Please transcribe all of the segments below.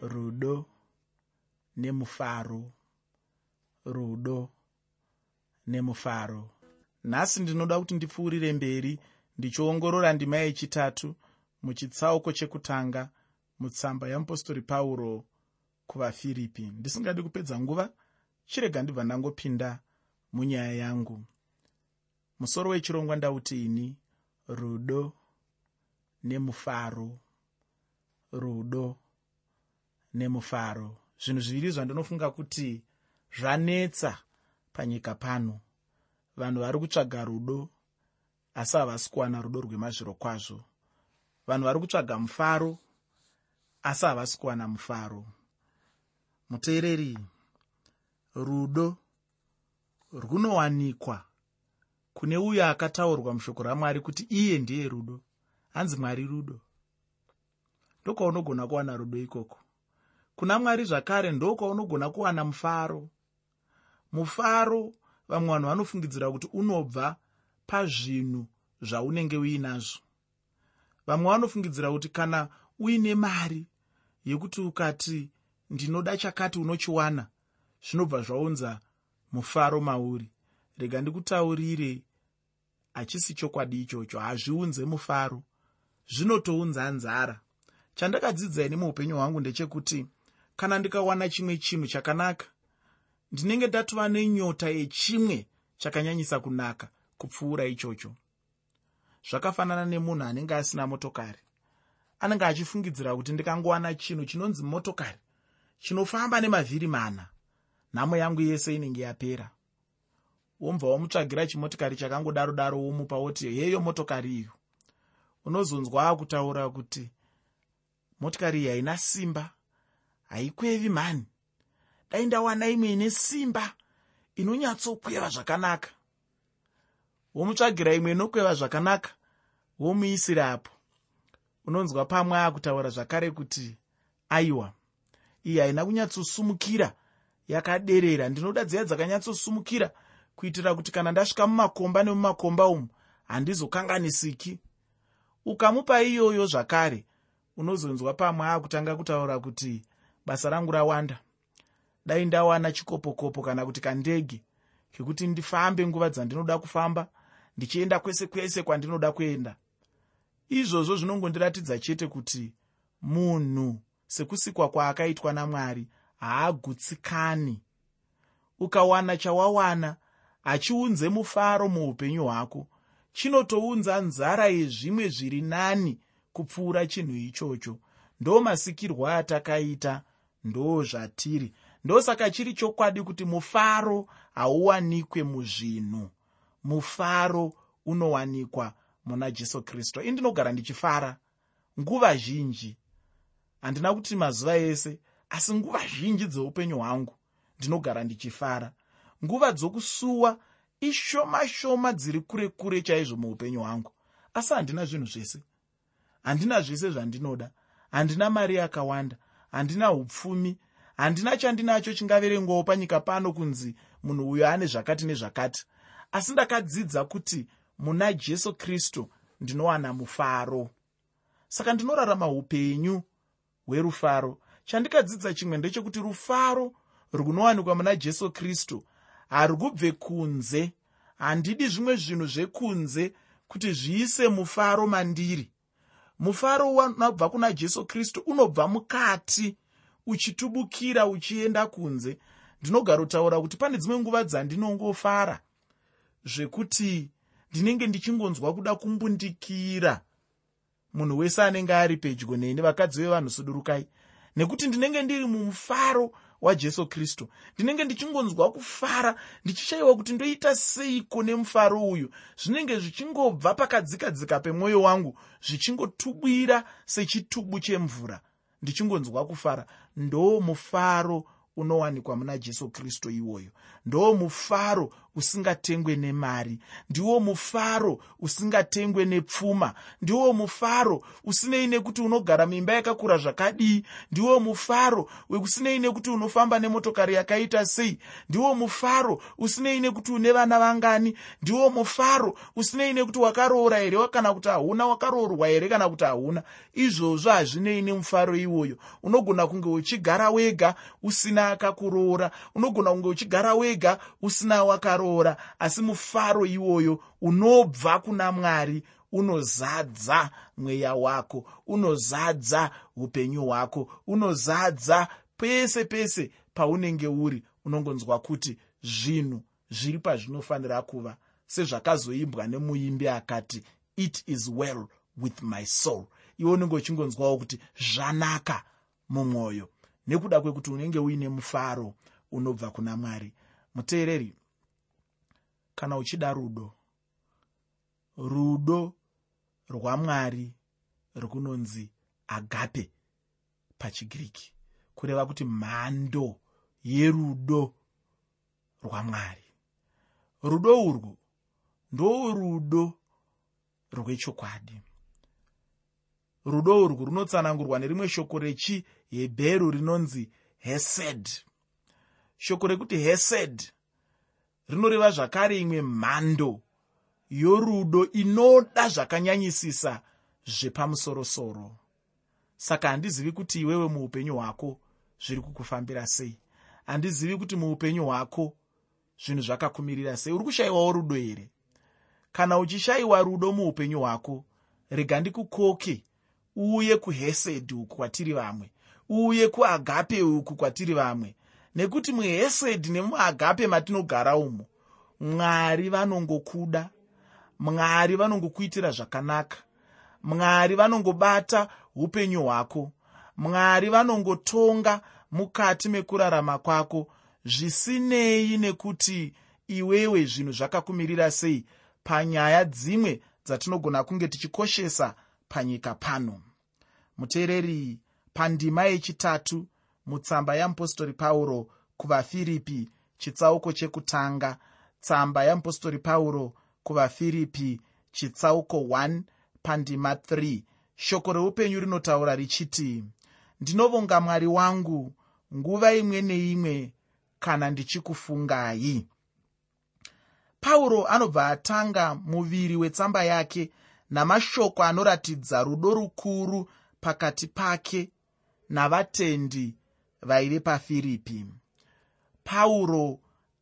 rudo nemufaro rudo nemufaro. Nhasi ndinoda kuti ndipfuurire mberi ndichiongorora ndima yechitatu muchitsauko chekutanga mutsamba yamupostori pauro kuvafiripi. Ndisingadi kupedza nguva chirega ndibva ndangopinda munyaya yangu. Musoro wechirongwa ndauti ini rudo nemufaro rudo nemufaro. Zvinhu zviviri zvandinofunga kuti zvanetsa panyika pano. Vanhu vari kutsvaga rudo asi havasi kuwana rudo rwemazviro kwazvo. Vanhu vari kutsvaga mufaro asi havasi kuwana mufaro. Muteereri rudo runowanikwa kune uyo akataurwa mushoko ramwari kuti iye ndiye rudo. Hanzi mwari rudo? Ndokwaunogona kuwana rudo ikoko kuna mwari zvakare ndokwaunogona kuwana mufaro. Mufaro vamwe vanhu vanofungidzira kuti unobva pazvinhu zvaunenge uinazvo. Vamwe vanofungidzira kuti kana uine mari yekuti ukati ndinoda chakati unochiwana zvinobva zvaunza mufaro mauri. Rega ndikutaurire hachisi chokwadi ichocho hazviunze mufaro. Zvinotounza nzara. Chandakadzidza ini muupenyu hwangu ndechekuti kana ndikawana chimwe chinhu chakanaka ndinenge ndatova nenyota yechimwe chakanyanyisa kunaka kupfuura ichocho. Zvakafanana nemunhu anenge asina motokari. Anenge achifungidzira kuti ndikangowana chinhu chinonzi motokari chinofamba nemavhiri mana nhamo yangu yese inenge yapera. Womubva wamutsvagira chimotikari chakangodaro daro womupa woti heyo motokari iyo. Unozonzwa kutaura kuti motikari iyi haina simba haikwevi mhani. Dai ndawana imwe ine simba inonyatsokweva zvakanaka. Womutsvagira imwe inokweva zvakanaka womuisira apo. Unonzwa pamwe akutaura zvakare kuti aiwa iyi haina kunyatsosumukira yakaderera. Ndinoda dziya dzakanyatsosumukira kuitira kuti kana ndasvika mumakomba nemumakomba umu handizokanganisiki. Ukamupa iyoyo zvakare unozonzwa pamwe akutanga kutaura kuti basa rangu rawanda. Dai ndawana chikopokopo kana kuti kandege kekuti ndifambe nguva dzandinoda kufamba ndichienda kwese kwese kwandinoda kuenda. Izvozvo zvinongondiratidza chete kuti munhu sekusikwa kwaakaitwa namwari haagutsikani. Ukawana chawawana hachiunze mufaro muupenyu hwako. Chinotounza nzara yezvimwe zviri nani kupfuura chinhu ichocho. Ndo masikirwo atakaita ndo zvatiri ndosaka chiri chokwadi kuti mufaro hauwanikwe muzvinhu. Mufaro unowanikwa muna jesu kristu. Indinogara ndichifara. Nguva zhinji. Handina kuti mazuva ese asi nguva zhinji dzeupenyu hwangu ndinogara ndichifara. Nguva dzokusuwa ishoma shoma dziri kure kure chaizvo muupenyu hwangu. Asi handina zvinhu zvese. Handina zvese zvandinoda. Handina mari yakawanda handina upfumi handina chandinacho chingaverengwawo panyika pano kunzi munhu uyo ane zvakati nezvakati. Asi ndakadzidza kuti muna jesu kristu ndinowana mufaro. Saka ndinorarama upenyu hwerufaro. Chandikadzidza chimwe ndechekuti rufaro runowanikwa muna jesu kristu harugubve kunze. Handidi zvimwe zvinhu zvekunze kuti zviise mufaro mandiri mufaro unobva kuna jesu kristu unobva mukati uchitubukira uchienda kunze. Ndinogara kutaura kuti pane dzimwe nguva dzandinongofara zvekuti ndinenge ndichingonzwa kuda kumbundikira munhu wese anenge ari pedyo neni vakadzi vevanhu sudurukai. Nekuti ndinenge ndiri mumufaro wajesu kristu. Ndinenge ndichingonzwa kufara ndichishayiwa kuti ndoita seiko nemufaro uyu. Zvinenge zvichingobva pakadzikadzika pemwoyo wangu zvichingotubwira sechitubu chemvura. Ndichingonzwa kufara. Ndo mufaro unowanikwa muna jesu kristu iwoyo. Ndo mufaro usingatengwe nemari. Ndiwo mufaro usingatengwe nepfuma. Ndiwo mufaro usinei nekuti unogara muimba yakakura zvakadii. Ndiwo mufaro wekusinei nekuti unofamba nemotokari yakaita sei. Ndiwo mufaro usinei nekuti une vana vangani. Ndiwo mufaro usinei nekuti wakaroora here kana kuti hauna wakaroorwa here kana kuti hauna. Izvozvo hazvinei nemufaro iwoyo. Unogona kunge uchigara wega usina akakuroora. Unogona kunge uchigara wega usina wakaroora asi mufaro iwoyo unobva kuna mwari unozadza mweya wako unozadza upenyu hwako unozadza pese pese paunenge uri unongonzwa kuti zvinhu zviri pazvinofanira kuva sezvakazoimbwa nemuimbi akati it is well with my soul. Iwe unenge uchingonzwawo kuti zvanaka mumwoyo. Nekuda kwekuti unenge uine mufaro unobva kuna mwari. Muteereri kana uchida rudo. Rudo rwamwari runonzi agape pachigiriki kureva kuti mhando yerudo rwamwari. Rudo urwu ndorudo rwechokwadi. Rudo urwu runotsanangurwa nerimwe shoko rechihebheru rinonzi hesed. Shoko rekuti hesed rinoreva zvakare imwe mhando yorudo inoda zvakanyanyisisa zvepamusorosoro. Saka handizivi kuti iwewe muupenyu hwako zviri kukufambira sei. Handizivi kuti muupenyu hwako zvinhu zvakakumirira sei. Uri kushayiwawo rudo here? Kana uchishayiwa rudo muupenyu hwako rega ndikukoke uye kuhesedi uku kwatiri vamwe uye kuagape uku kwatiri vamwe nekuti muhesedi nemuagape matinogara umo mwari vanongokuda mwari vanongokuitira zvakanaka mwari vanongobata upenyu hwako mwari vanongotonga mukati mekurarama kwako. Zvisinei nekuti iwewe zvinhu zvakakumirira sei panyaya dzimwe dzatinogona kunge tichikoshesa panyika pano. Muteereri pandima yechitatu mutsamba yamupostori pauro kuvafiripi chitsauko chekutanga. Tsamba yamupostori pauro kuvafiripi chitsauko 1 pandima 3 shoko reupenyu rinotaura richiti ndinovonga mwari wangu nguva imwe neimwe kana ndichikufungai. Pauro anobva atanga muviri wetsamba yake namashoko anoratidza rudo rukuru pakati pake navatendi vaive pafiripi pauro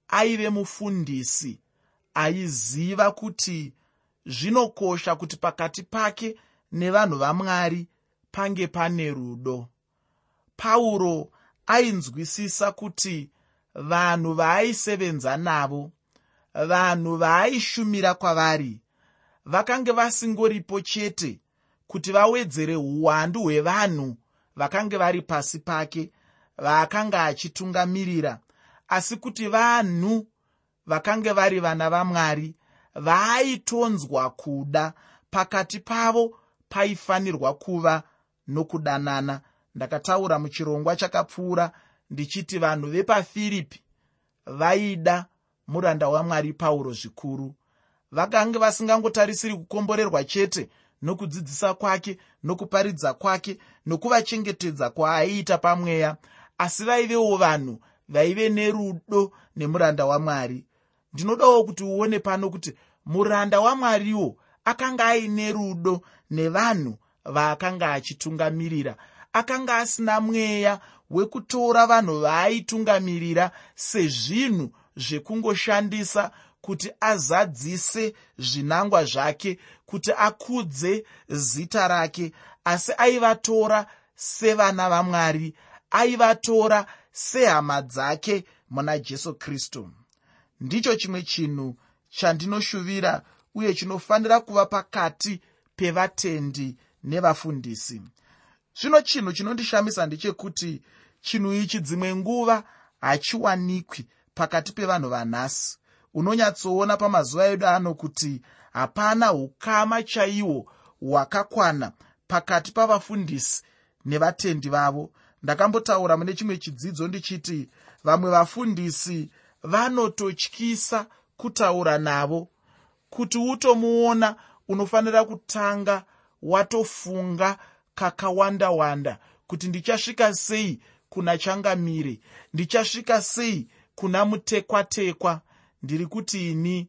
aive mufundisi aiziva kuti zvinokosha kuti pakati pake nevanhu vamwari pange pane rudo. Pauro ainzwisisa kuti vanhu vaaisevenza navo vanhu vaaishumira kwavari vakange vasingoripo chete kuti vawedzere uwandu hwevanhu vakange vari pasi pake vaakanga achitungamirira asi kuti vanhu vakange vari vana vamwari vaaitonzwa kuda pakati pavo paifanirwa kuva nokudanana. Ndakataura muchirongwa chakapfuura ndichiti vanhu vepafiripi vaida muranda wamwari pauro zvikuru. Vakange vasingangotarisiri kukomborerwa chete nokudzidzisa kwake nokuparidza kwake nokuvachengetedza kwaaiita pamweya asi vaivewo vanhu vaive nerudo nemuranda wamwari. Ndinodawo kuti uone pano kuti muranda wamwariwo akanga aine rudo nevanhu vaakanga achitungamirira akanga asina mweya wekutora vanhu vaaitungamirira sezvinhu zvekungoshandisa kuti azadzise zvinangwa zvake kuti akudze zita rake. Asi aivatora sevana vamwari aivatora sehama dzake muna jesu kristu. Ndicho chimwe chinhu chandinoshuvira uye chinofanira kuva pakati pevatendi nevafundisi. Zvino chinhu chinondishamisa ndechekuti chinhu ichi dzimwe nguva hachiwanikwi pakati pevanhu vanhasi. Unonyatsoona pamazuva edu ano kuti hapana ukama chaihwo hwakakwana pakati pavafundisi nevatendi vavo ndakambotaura mune chimwe chidzidzo ndichiti vamwe vafundisi vanototyisa kutaura navo. Kuti utomuona unofanira kutanga watofunga kakawanda wanda kuti ndichasvika sei kuna changamire ndichasvika sei kuna mutekwatekwa. Ndiri kuti ini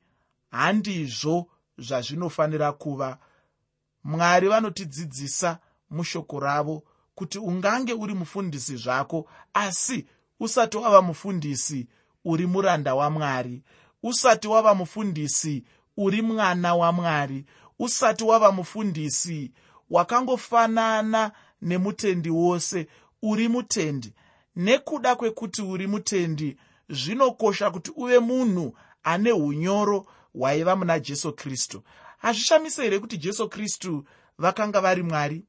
handizvo zvazvinofanira kuva. Mwari vanotidzidzisa mushoko ravo kuti ungange uri mufundisi zvako asi usati wava mufundisi uri muranda wamwari usati wava mufundisi uri mwana wamwari usati wava mufundisi wakangofanana nemutendi wose uri mutendi. Nekuda kwekuti uri mutendi zvinokosha kuti uve munhu ane unyoro hwaiva muna jesu kristu. Hazvishamisi here kuti jesu kristu vakanga vari mwari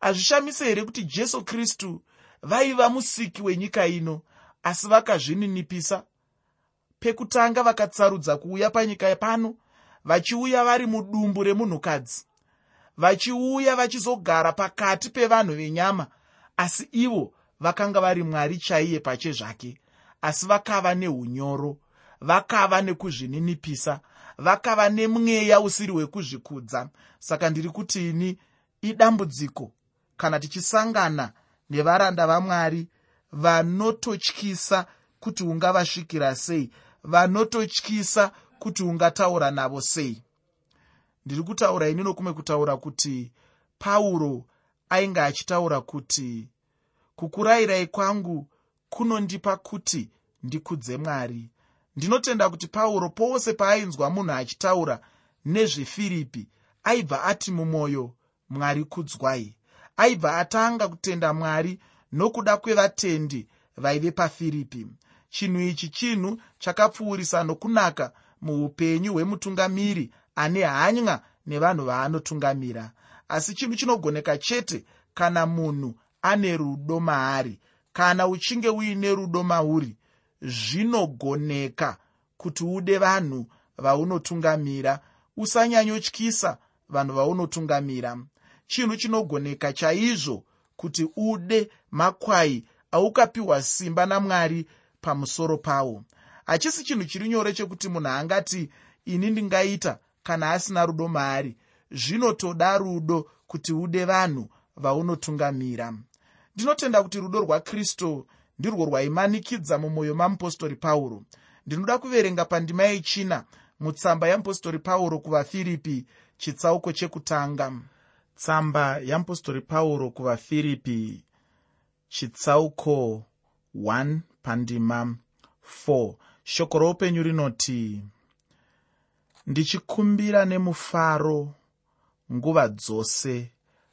hazvishamisi here kuti jesu kristu vaiva musiki wenyika ino asi vakazvininipisa pekutanga vakatsarudza kuuya panyika pano vachiuya vari mudumbu remunhukadzi vachiuya vachizogara pakati pevanhu venyama asi ivo vakanga vari mwari chaiye pache zvake asi vakava neunyoro vakava nekuzvininipisa vakava nemweya usiri wekuzvikudza. Saka ndiri kuti ini idambudziko kana tichisangana nevaranda vamwari vanototyisa kuti ungavasvikira sei vanototyisa kuti ungataura navo sei. Ndiri kutaura ini nokume kutaura kuti pauro ainge achitaura kuti kukurayirai kwangu kunondipa kuti ndikudze mwari. Ndinotenda kuti pauro pose paainzwa munhu achitaura nezvefiripi aibva ati mumwoyo mwari kudzwai aibva atanga kutenda mwari nokuda kwevatendi vaive pafiripi. Chinhu ichi chinhu chakapfuurisa nokunaka muupenyu hwemutungamiri ane hanya nevanhu vaanotungamira. Asi chinhu chinogoneka chete kana munhu ane rudo maari kana uchinge uine rudo mauri zvinogoneka kuti ude vanhu vaunotungamira. Usanyanyotyisa vanhu vaunotungamira chinhu chinogoneka chaizvo kuti ude makwai aukapiwa simba namwari pamusoro pawo. Hachisi chinhu chiri nyore chekuti munhu angati ini ndingaita kana asina rudo maari. Zvinotoda rudo kuti ude vanhu vaunotungamira. Ndinotenda kuti rudo rwakristu ndirwo rwaimanikidza mumwoyo mamupostori pauro. Ndinoda kuverenga pandima yechina mutsamba yamupostori pauro kuvafiripi chitsauko chekutanga tsamba yamupostori pauro kuvafiripi chitsauko 1 pandima 4 shoko roupenyu rinoti ndichikumbira nemufaro nguva dzose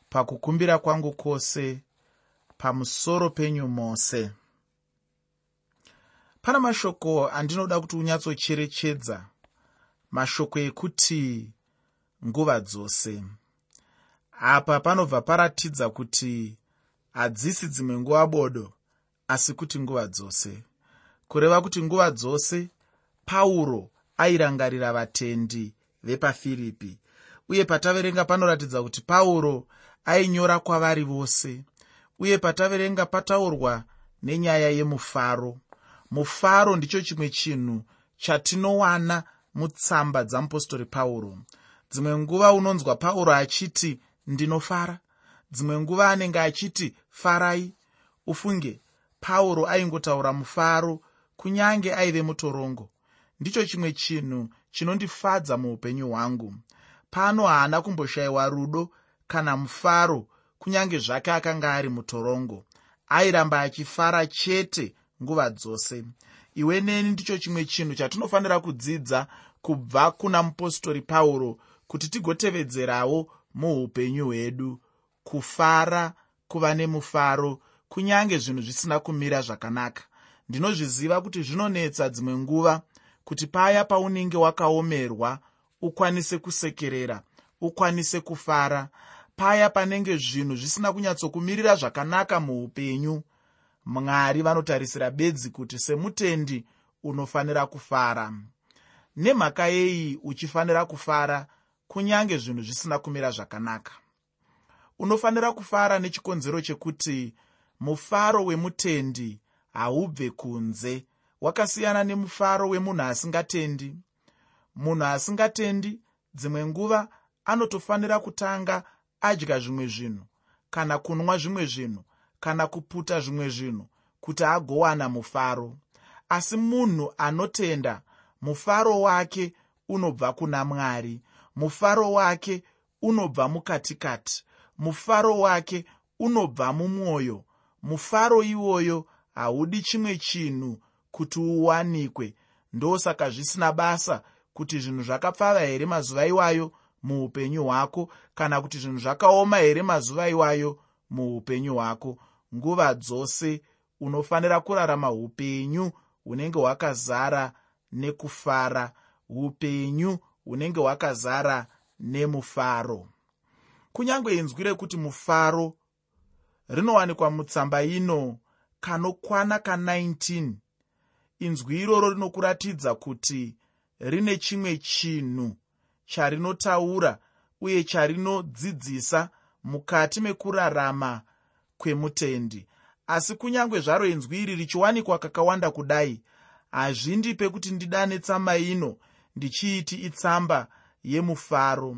pakukumbira kwangu kwose pamusoro penyu mose. Pana mashoko andinoda kuti unyatsocherechedza mashoko ekuti nguva dzose apa panobva paratidza kuti hadzisi dzimwe nguva bodo asi kuti nguva dzose. Kureva kuti nguva dzose pauro airangarira vatendi vepafiripi uye pataverenga panoratidza kuti pauro ainyora kwavari vose uye pataverenga pataurwa nenyaya yemufaro. Mufaro ndicho chimwe chinhu chatinowana mutsamba dzamupostori pauro. Dzimwe nguva unonzwa pauro achiti ndinofara. Dzimwe nguva anenge achiti farai ufunge. Pauro aingotaura mufaro kunyange aive mutorongo. Ndicho chimwe chinhu chinondifadza muupenyu hwangu. Pano haana kumboshayiwa rudo kana mufaro kunyange zvake akanga ari mutorongo. Airamba achifara chete nguva dzose. Iwe neni ndicho chimwe chinhu chatinofanira kudzidza kubva kuna mupostori pauro kuti tigotevedzerawo muupenyu hwedu kufara kuva nemufaro kunyange zvinhu zvisina kumira zvakanaka. Ndinozviziva kuti zvinonetsa dzimwe nguva kuti paya paunenge wakaomerwa ukwanise kusekerera ukwanise kufara. Paya panenge zvinhu zvisina kunyatsokumirira zvakanaka muupenyu mwari vanotarisira bedzi kuti semutendi unofanira kufara. Nemhaka yei uchifanira kufara kunyange zvinhu zvisina kumira zvakanaka. Unofanira kufara nechikonzero chekuti mufaro wemutendi haubve kunze. Wakasiyana nemufaro wemunhu asingatendi. Munhu asingatendi dzimwe nguva anotofanira kutanga adya zvimwe zvinhu kana kunwa zvimwe zvinhu kana kuputa zvimwe zvinhu kuti agowana mufaro. Asi munhu anotenda mufaro wake unobva kuna mwari mufaro wake unobva mukatikati mufaro wake unobva mumwoyo mufaro iwoyo haudi chimwe chinhu kuti uwanikwe. Ndosaka zvisina basa kuti zvinhu zvakapfava here mazuva iwayo muupenyu hwako kana kuti zvinhu zvakaoma here mazuva iwayo muupenyu hwako. Nguva dzose unofanira kurarama upenyu hunenge hwakazara nekufara upenyu hunenge hwakazara nemufaro. Kunyange inzwi rekuti mufaro rinowanikwa mutsamba ino kanokwana ka19 inzwi iroro rinokuratidza kuti rine chimwe chinhu charinotaura uye charinodzidzisa mukati mekurarama kwemutendi. Asi kunyange zvaro inzwi iri richiwanikwa kakawanda kudai hazvindipe kuti ndidane tsamba ino ndichiiti itsamba yemufaro.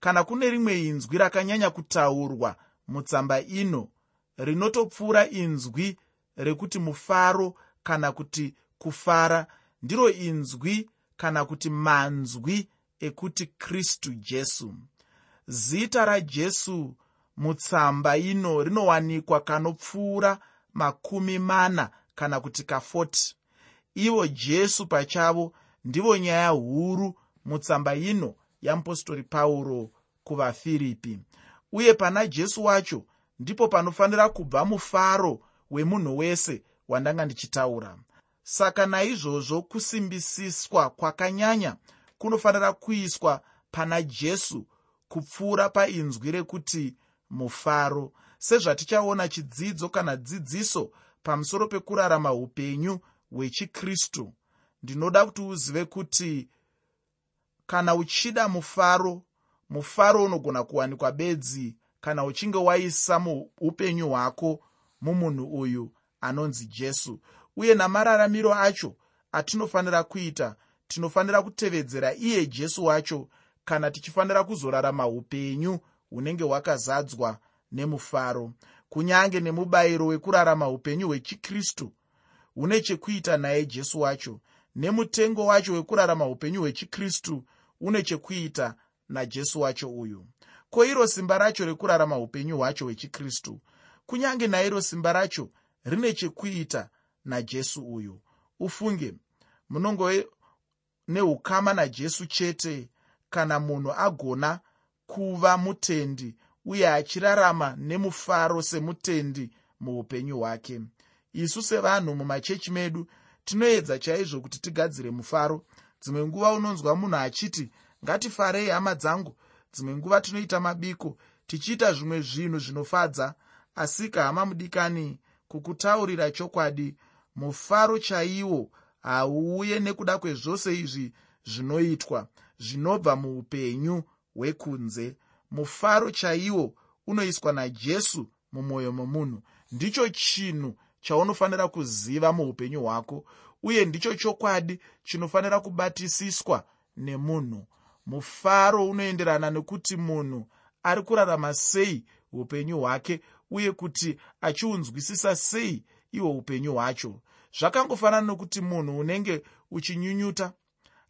Kana kune rimwe inzwi rakanyanya kutaurwa mutsamba ino rinotopfuura inzwi rekuti mufaro kana kuti kufara ndiro inzwi kana kuti manzwi ekuti kristu jesu. Zita rajesu mutsamba ino rinowanikwa kanopfuura makumi mana kana kuti ka40 ivo jesu pachavo ndivo nyaya huru mutsamba ino yamupostori pauro kuvafiripi uye pana jesu wacho ndipo panofanira kubva mufaro wemunhu wese wandanga ndichitaura. Saka naizvozvo kusimbisiswa kwakanyanya kunofanira kuiswa pana jesu kupfuura painzwi rekuti mufaro sezvatichaona chidzidzo kana dzidziso pamusoro pekurarama upenyu hwechikristu ndinoda kuti uzive kuti kana uchida mufaro mufaro unogona kuwanikwa bedzi. Kana uchinge waisa muupenyu hwako mumunhu uyu anonzi jesu. Uye namararamiro acho atinofanira kuita tinofanira kutevedzera iye jesu wacho kana tichifanira kuzorarama upenyu hunenge hwakazadzwa nemufaro. Kunyange nemubayiro wekurarama upenyu hwechikristu hune chekuita naye jesu wacho nemutengo wacho wekurarama upenyu hwechikristu une chekuita najesu wacho uyu. Ko iro simba racho rekurarama upenyu hwacho hwechikristu kunyange nairo simba racho rine chekuita najesu uyu. Ufunge munongove neukama najesu chete kana munhu agona kuva mutendi uye achirarama nemufaro semutendi muupenyu hwake. Isu sevanhu mumachechi medu tinoedza chaizvo kuti tigadzire mufaro. Dzimwe nguva unonzwa munhu achiti ngatifarei hama dzangu. Dzimwe nguva tinoita mabiko tichiita zvimwe zvinhu zvinofadza. Asika hama mudikani kukutaurira chokwadi mufaro chaiwo hauuye nekuda kwezvose izvi zvinoitwa zvinobva muupenyu hwekunze. Mufaro chaiwo unoiswa najesu mumwoyo momunhu. Ndicho chinhu chaunofanira kuziva muupenyu hwako uye ndicho chokwadi chinofanira kubatisiswa nemunhu. Mufaro unoenderana nekuti munhu ari kurarama sei upenyu hwake uye kuti achiunzwisisa sei ihwo upenyu hwacho. Zvakangofanana nokuti munhu unenge uchinyunyuta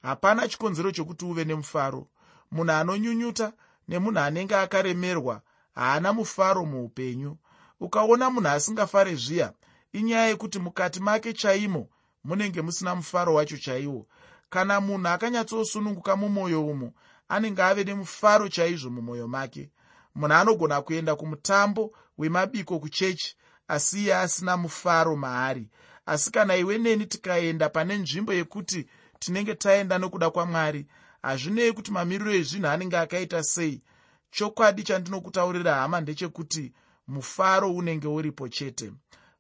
hapana chikonzero chokuti uve nemufaro. Munhu anonyunyuta nemunhu anenge akaremerwa haana mufaro muupenyu. Ukaona munhu asingafare zviya inyaya yekuti mukati make chaimo munenge musina mufaro wacho chaiwo. Kana munhu akanyatsosununguka mumwoyo umo anenge ave nemufaro chaizvo mumwoyo make. Munhu anogona kuenda kumutambo wemabiko kuchechi asi iye asina mufaro maari. Asi kana iwe neni tikaenda pane nzvimbo yekuti tinenge taenda nokuda kwamwari hazvinei kuti mamiriro ezvinhu anenge akaita sei. Chokwadi chandinokutaurira hama ndechekuti mufaro unenge uripo chete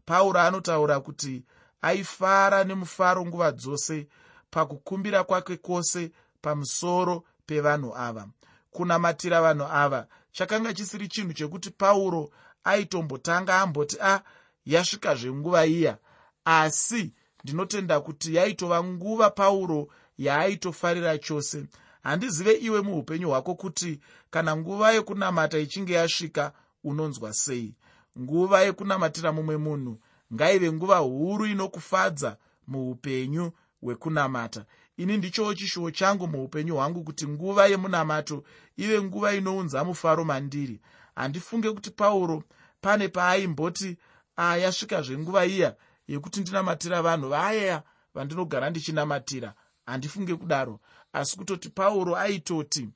pauro anotaura kuti aifara nemufaro nguva dzose pakukumbira kwake kwose pamusoro pevanhu ava. Kunamatira vanhu ava chakanga chisiri chinhu chekuti pauro aitombotanga amboti a ah, yasvikazvenguva iya. Asi ndinotenda kuti yaitova nguva pauro yaaitofarira chose. Handizive iwe muupenyu hwako kuti kana nguva yekunamata ichinge yasvika unonzwa sei nguva yekunamatira mumwe munhu ngaive nguva huru inokufadza muupenyu hwekunamata. Ini ndichowo chishuwo changu muupenyu hwangu kuti nguva yemunamato ive nguva inounza mufaro mandiri. Handifunge kuti pauro pane paaimboti ayasvikazve nguva iya yekuti ndinamatira vanhu vaya vandinogara ndichinamatira. Handifunge kudaro asi kutoti pauro aitoti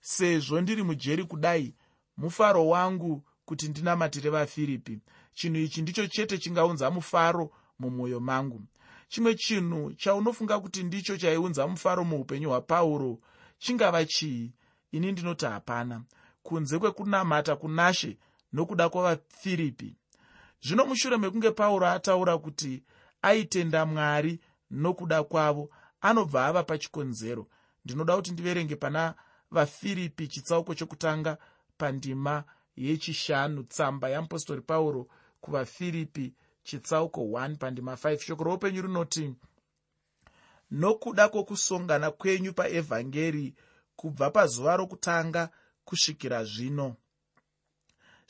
sezvo ndiri mujeri kudai mufaro wangu kuti ndinamatire vafiripi. Chinhu ichi ndicho chete chingaunza mufaro mumwoyo mangu. Chimwe chinhu chaunofunga kuti ndicho chaiunza mufaro muupenyu hwapauro chingava chii? Ini ndinoti hapana. Kunze kwekunamata kunashe nokuda kwavafiripi. Zvino mushure mekunge pauro ataura kuti aitenda mwari nokuda kwavo anobva ava pachikonzero ndinoda kuti ndiverenge pana vafiripi chitsauko chokutanga pandima yechishanu tsamba yeapostori pauro kuvafiripi chitsauko 1 pandima 5 shoko roupenyu rinoti nokuda kwokusongana kwenyu paevhangeri kubva pazuva rokutanga kusvikira zvino.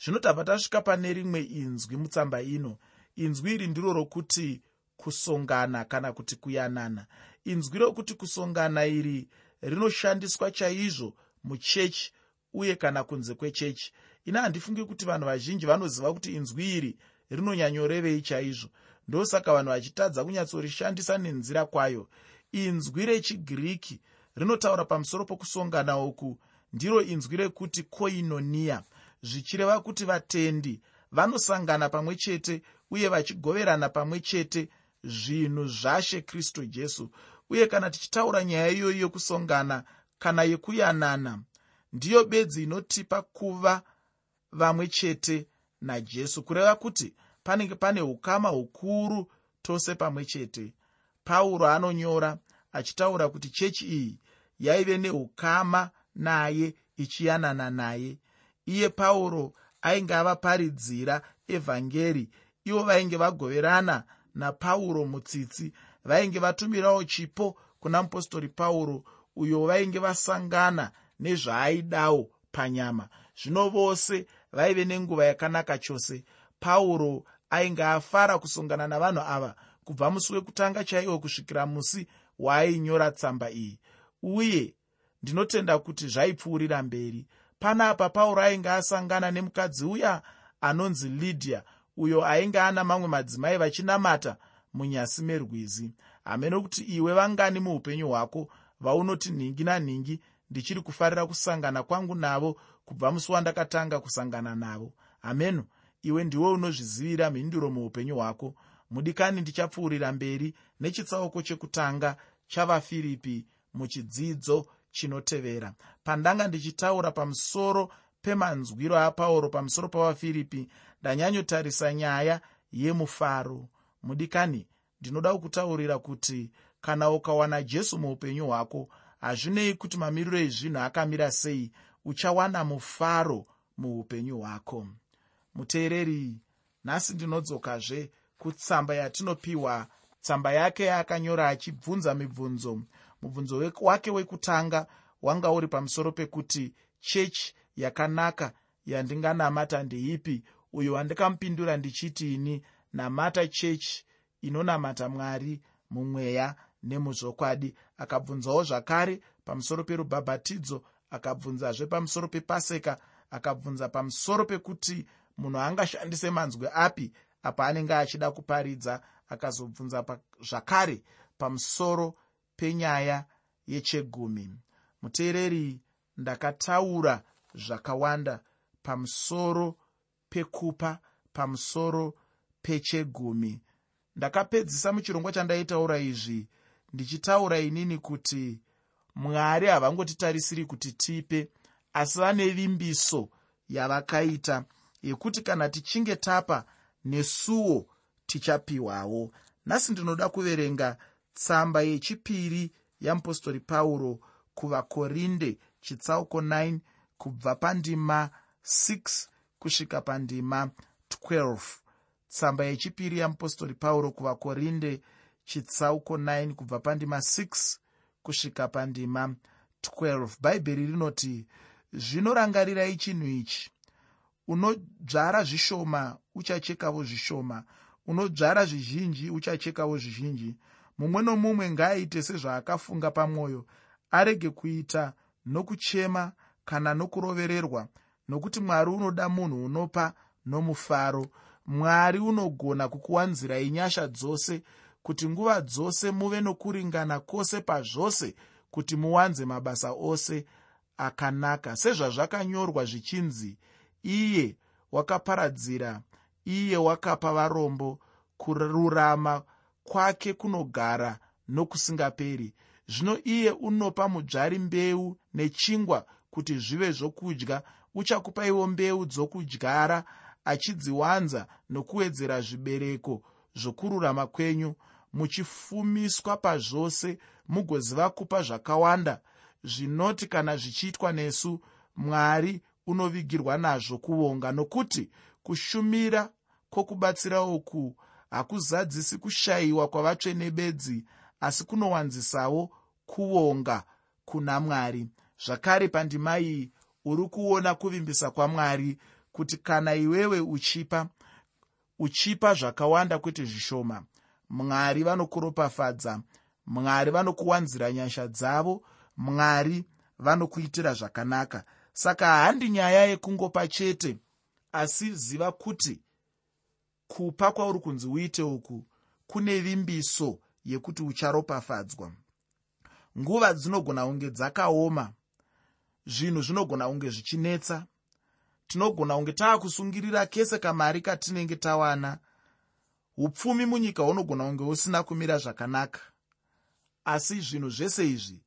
Zvino tabva tasvika pane rimwe inzwi mutsamba ino. Inzwi iri ndiro rokuti kusongana kana kuti kuyanana. Inzwi rokuti kusongana iri rinoshandiswa chaizvo muchechi uye kana kunze kwechechi ina handifungi kuti vanhu vazhinji vanoziva kuti inzwi iri rinonyanyorevei chaizvo ndosaka vanhu vachitadza kunyatsorishandisa nenzira kwayo. Inzwi rechigiriki rinotaura pamusoro pokusongana uku. Ndiro inzwi rekuti koinoniya zvichireva kuti vatendi vanosangana pamwe chete uye vachigoverana pamwe chete zvinhu zvashe kristu jesu. Uye kana tichitaura nyaya iyoyi yokusongana kana yekuyanana ndiyo bedzi inotipa kuva vamwe chete najesu. Kureva kuti panenge pane ukama hukuru tose pamwe chete pauro anonyora achitaura kuti chechi iyi yaive neukama naye ichiyanana naye. Iye pauro ainge avaparidzira evhangeri ivo vainge vagoverana napauro mutsitsi vainge vatumirawo chipo kuna mupostori pauro uyo vainge vasangana nezvaaidawo panyama. Zvino vose vaive nenguva yakanaka chose. Pauro ainge afara kusongana navanhu ava kubva musi wekutanga chaiwo kusvikira musi waainyora tsamba iyi. Uye ndinotenda kuti zvaipfuurira mberi. Panapa pauro ainge asangana nemukadzi uya anonzi lydia uyo ainge ana mamwe madzimai vachinamata munyasi merwizi. Hamene kuti iwe vangani muupenyu hwako vaunoti nhingi nanhingi ndichiri kufarira kusangana kwangu navo kubva musi wandakatanga kusangana navo. Hameno iwe ndiwe unozvizivira mhinduro muupenyu hwako. Mudikani ndichapfuurira mberi nechitsauko chekutanga chavafiripi muchidzidzo chinotevera. Pandanga ndichitaura pamusoro pemanzwiro apauro pamusoro pavafiripi ndanyanyotarisa nyaya yemufaro. Mudikani ndinoda kukutaurira kuti kana ukawana jesu muupenyu hwako hazvinei kuti mamiriro ezvinhu akamira sei? Uchawana mufaro muupenyu hwako. Muteereri nhasi ndinodzokazve kutsamba yatinopiwa. Tsamba yake yaakanyora achibvunza mibvunzo. Mubvunzo wake wekutanga wanga uri pamusoro pekuti chechi yakanaka yandinganamata ndeipi? Uyo wandikamupindura ndichiti ini namata chechi inonamata mwari mumweya nemuzvokwadi akabvunzawo zvakare pamusoro perubhabhatidzo akabvunzazve pamusoro pepaseka akabvunza pamusoro pekuti munhu angashandise manzwi api apa anenge achida kuparidza. Akazobvunza zvakare pamusoro penyaya yechegumi. Muteereri ndakataura zvakawanda. Pamusoro pekupa pamusoro pechegumi. Ndakapedzisa muchirongwa chandaitaura izvi ndichitaura inini kuti mwari havangotitarisiri kuti tipe asi vane vimbiso yavakaita yekuti kana tichinge tapa nesuwo tichapiwawo. Nhasi ndinoda kuverenga tsamba yechipiri yamupostori pauro kuvakorinde chitsauko 9 kubva pandima 6 kusvika pandima 12 tsamba yechipiri yamupostori pauro kuvakorinde chitsauko 9 kubva pandima 6 kusvika pandima 12 bhaibheri rinoti zvinorangarirai chinhu ichi. Unodzvara zvishoma uchachekawo zvishoma. Unodzvara zvizhinji uchachekawo zvizhinji. Mumwe nomumwe ngaaite sezvaakafunga pamwoyo. Arege kuita nokuchema kana nokurovererwa nokuti mwari unoda munhu unopa nomufaro. Mwari unogona kukuwanzirai nyasha dzose kuti nguva dzose muve nokuringana kwose pazvose kuti muwanze mabasa ose akanaka. Sezvazvakanyorwa zvichinzi iye wakaparadzira iye wakapa varombo kururama kwake kunogara nokusingaperi. Zvino iye unopa mudzvari mbeu nechingwa kuti zvive zvokudya uchakupaiwo mbeu dzokudyara achidziwanza nokuwedzera zvibereko zvokururama kwenyu muchifumiswa pazvose mugoziva kupa zvakawanda zvinoti kana zvichiitwa nesu mwari unovigirwa nazvo kuvonga nokuti kushumira kwokubatsira uku hakuzadzisi kushayiwa kwavatsvene bedzi asi kunowanzisawo kuvonga kuna mwari. Zvakare pandima iyi uri kuona kuvimbisa kwamwari kuti kana iwewe uchipa uchipa zvakawanda kwete zvishoma mwari vanokuropafadza. Mwari vanokuwanzira nyasha dzavo. Mwari vanokuitira zvakanaka. Saka handi nyaya yekungopa chete asi ziva kuti kupa kwauri kunzi uite uku kune vimbiso yekuti ucharopafadzwa. Nguva dzinogona kunge dzakaoma zvinhu zvinogona kunge zvichinetsa. Tinogona kunge taakusungirira kese kamari katinenge tawana upfumi munyika hunogona kunge usina kumira zvakanaka. Asi zvinhu zvese izvi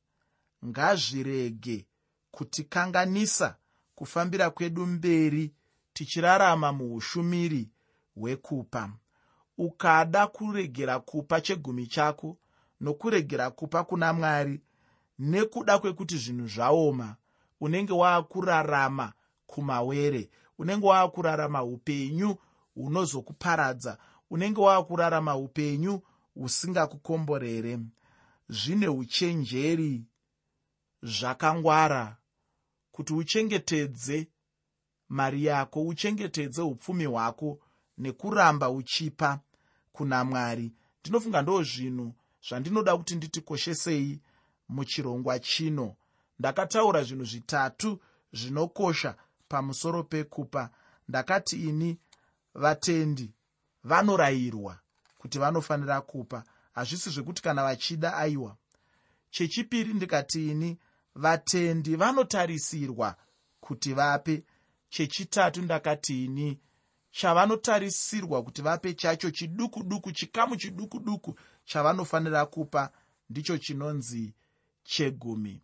ngazvirege kutikanganisa kufambira kwedu mberi tichirarama muushumiri hwekupa. Ukada kuregera kupa chegumi chako nokuregera kupa kuna mwari nekuda kwekuti zvinhu zvaoma unenge waakurarama kumawere unenge waakurarama upenyu hunozokuparadza unenge waakurarama upenyu husingakukomborere. Zvine uchenjeri zvakangwara. Kuti uchengetedze mari yako uchengetedze upfumi hwako nekuramba uchipa kuna mwari. Ndinofunga ndo zvinhu zvandinoda kuti nditikoshesei muchirongwa chino. Ndakataura zvinhu zvitatu zvinokosha pamusoro pekupa. Ndakati ini vatendi vanorayirwa kuti vanofanira kupa. Hazvisi zvekuti kana vachida aiwa. Chechipiri ndikati ini vatendi vanotarisirwa kuti vape. Chechitatu ndakati ini chavanotarisirwa kuti vape chacho chiduku duku chikamu chiduku duku chavanofanira kupa ndicho chinonzi chegumi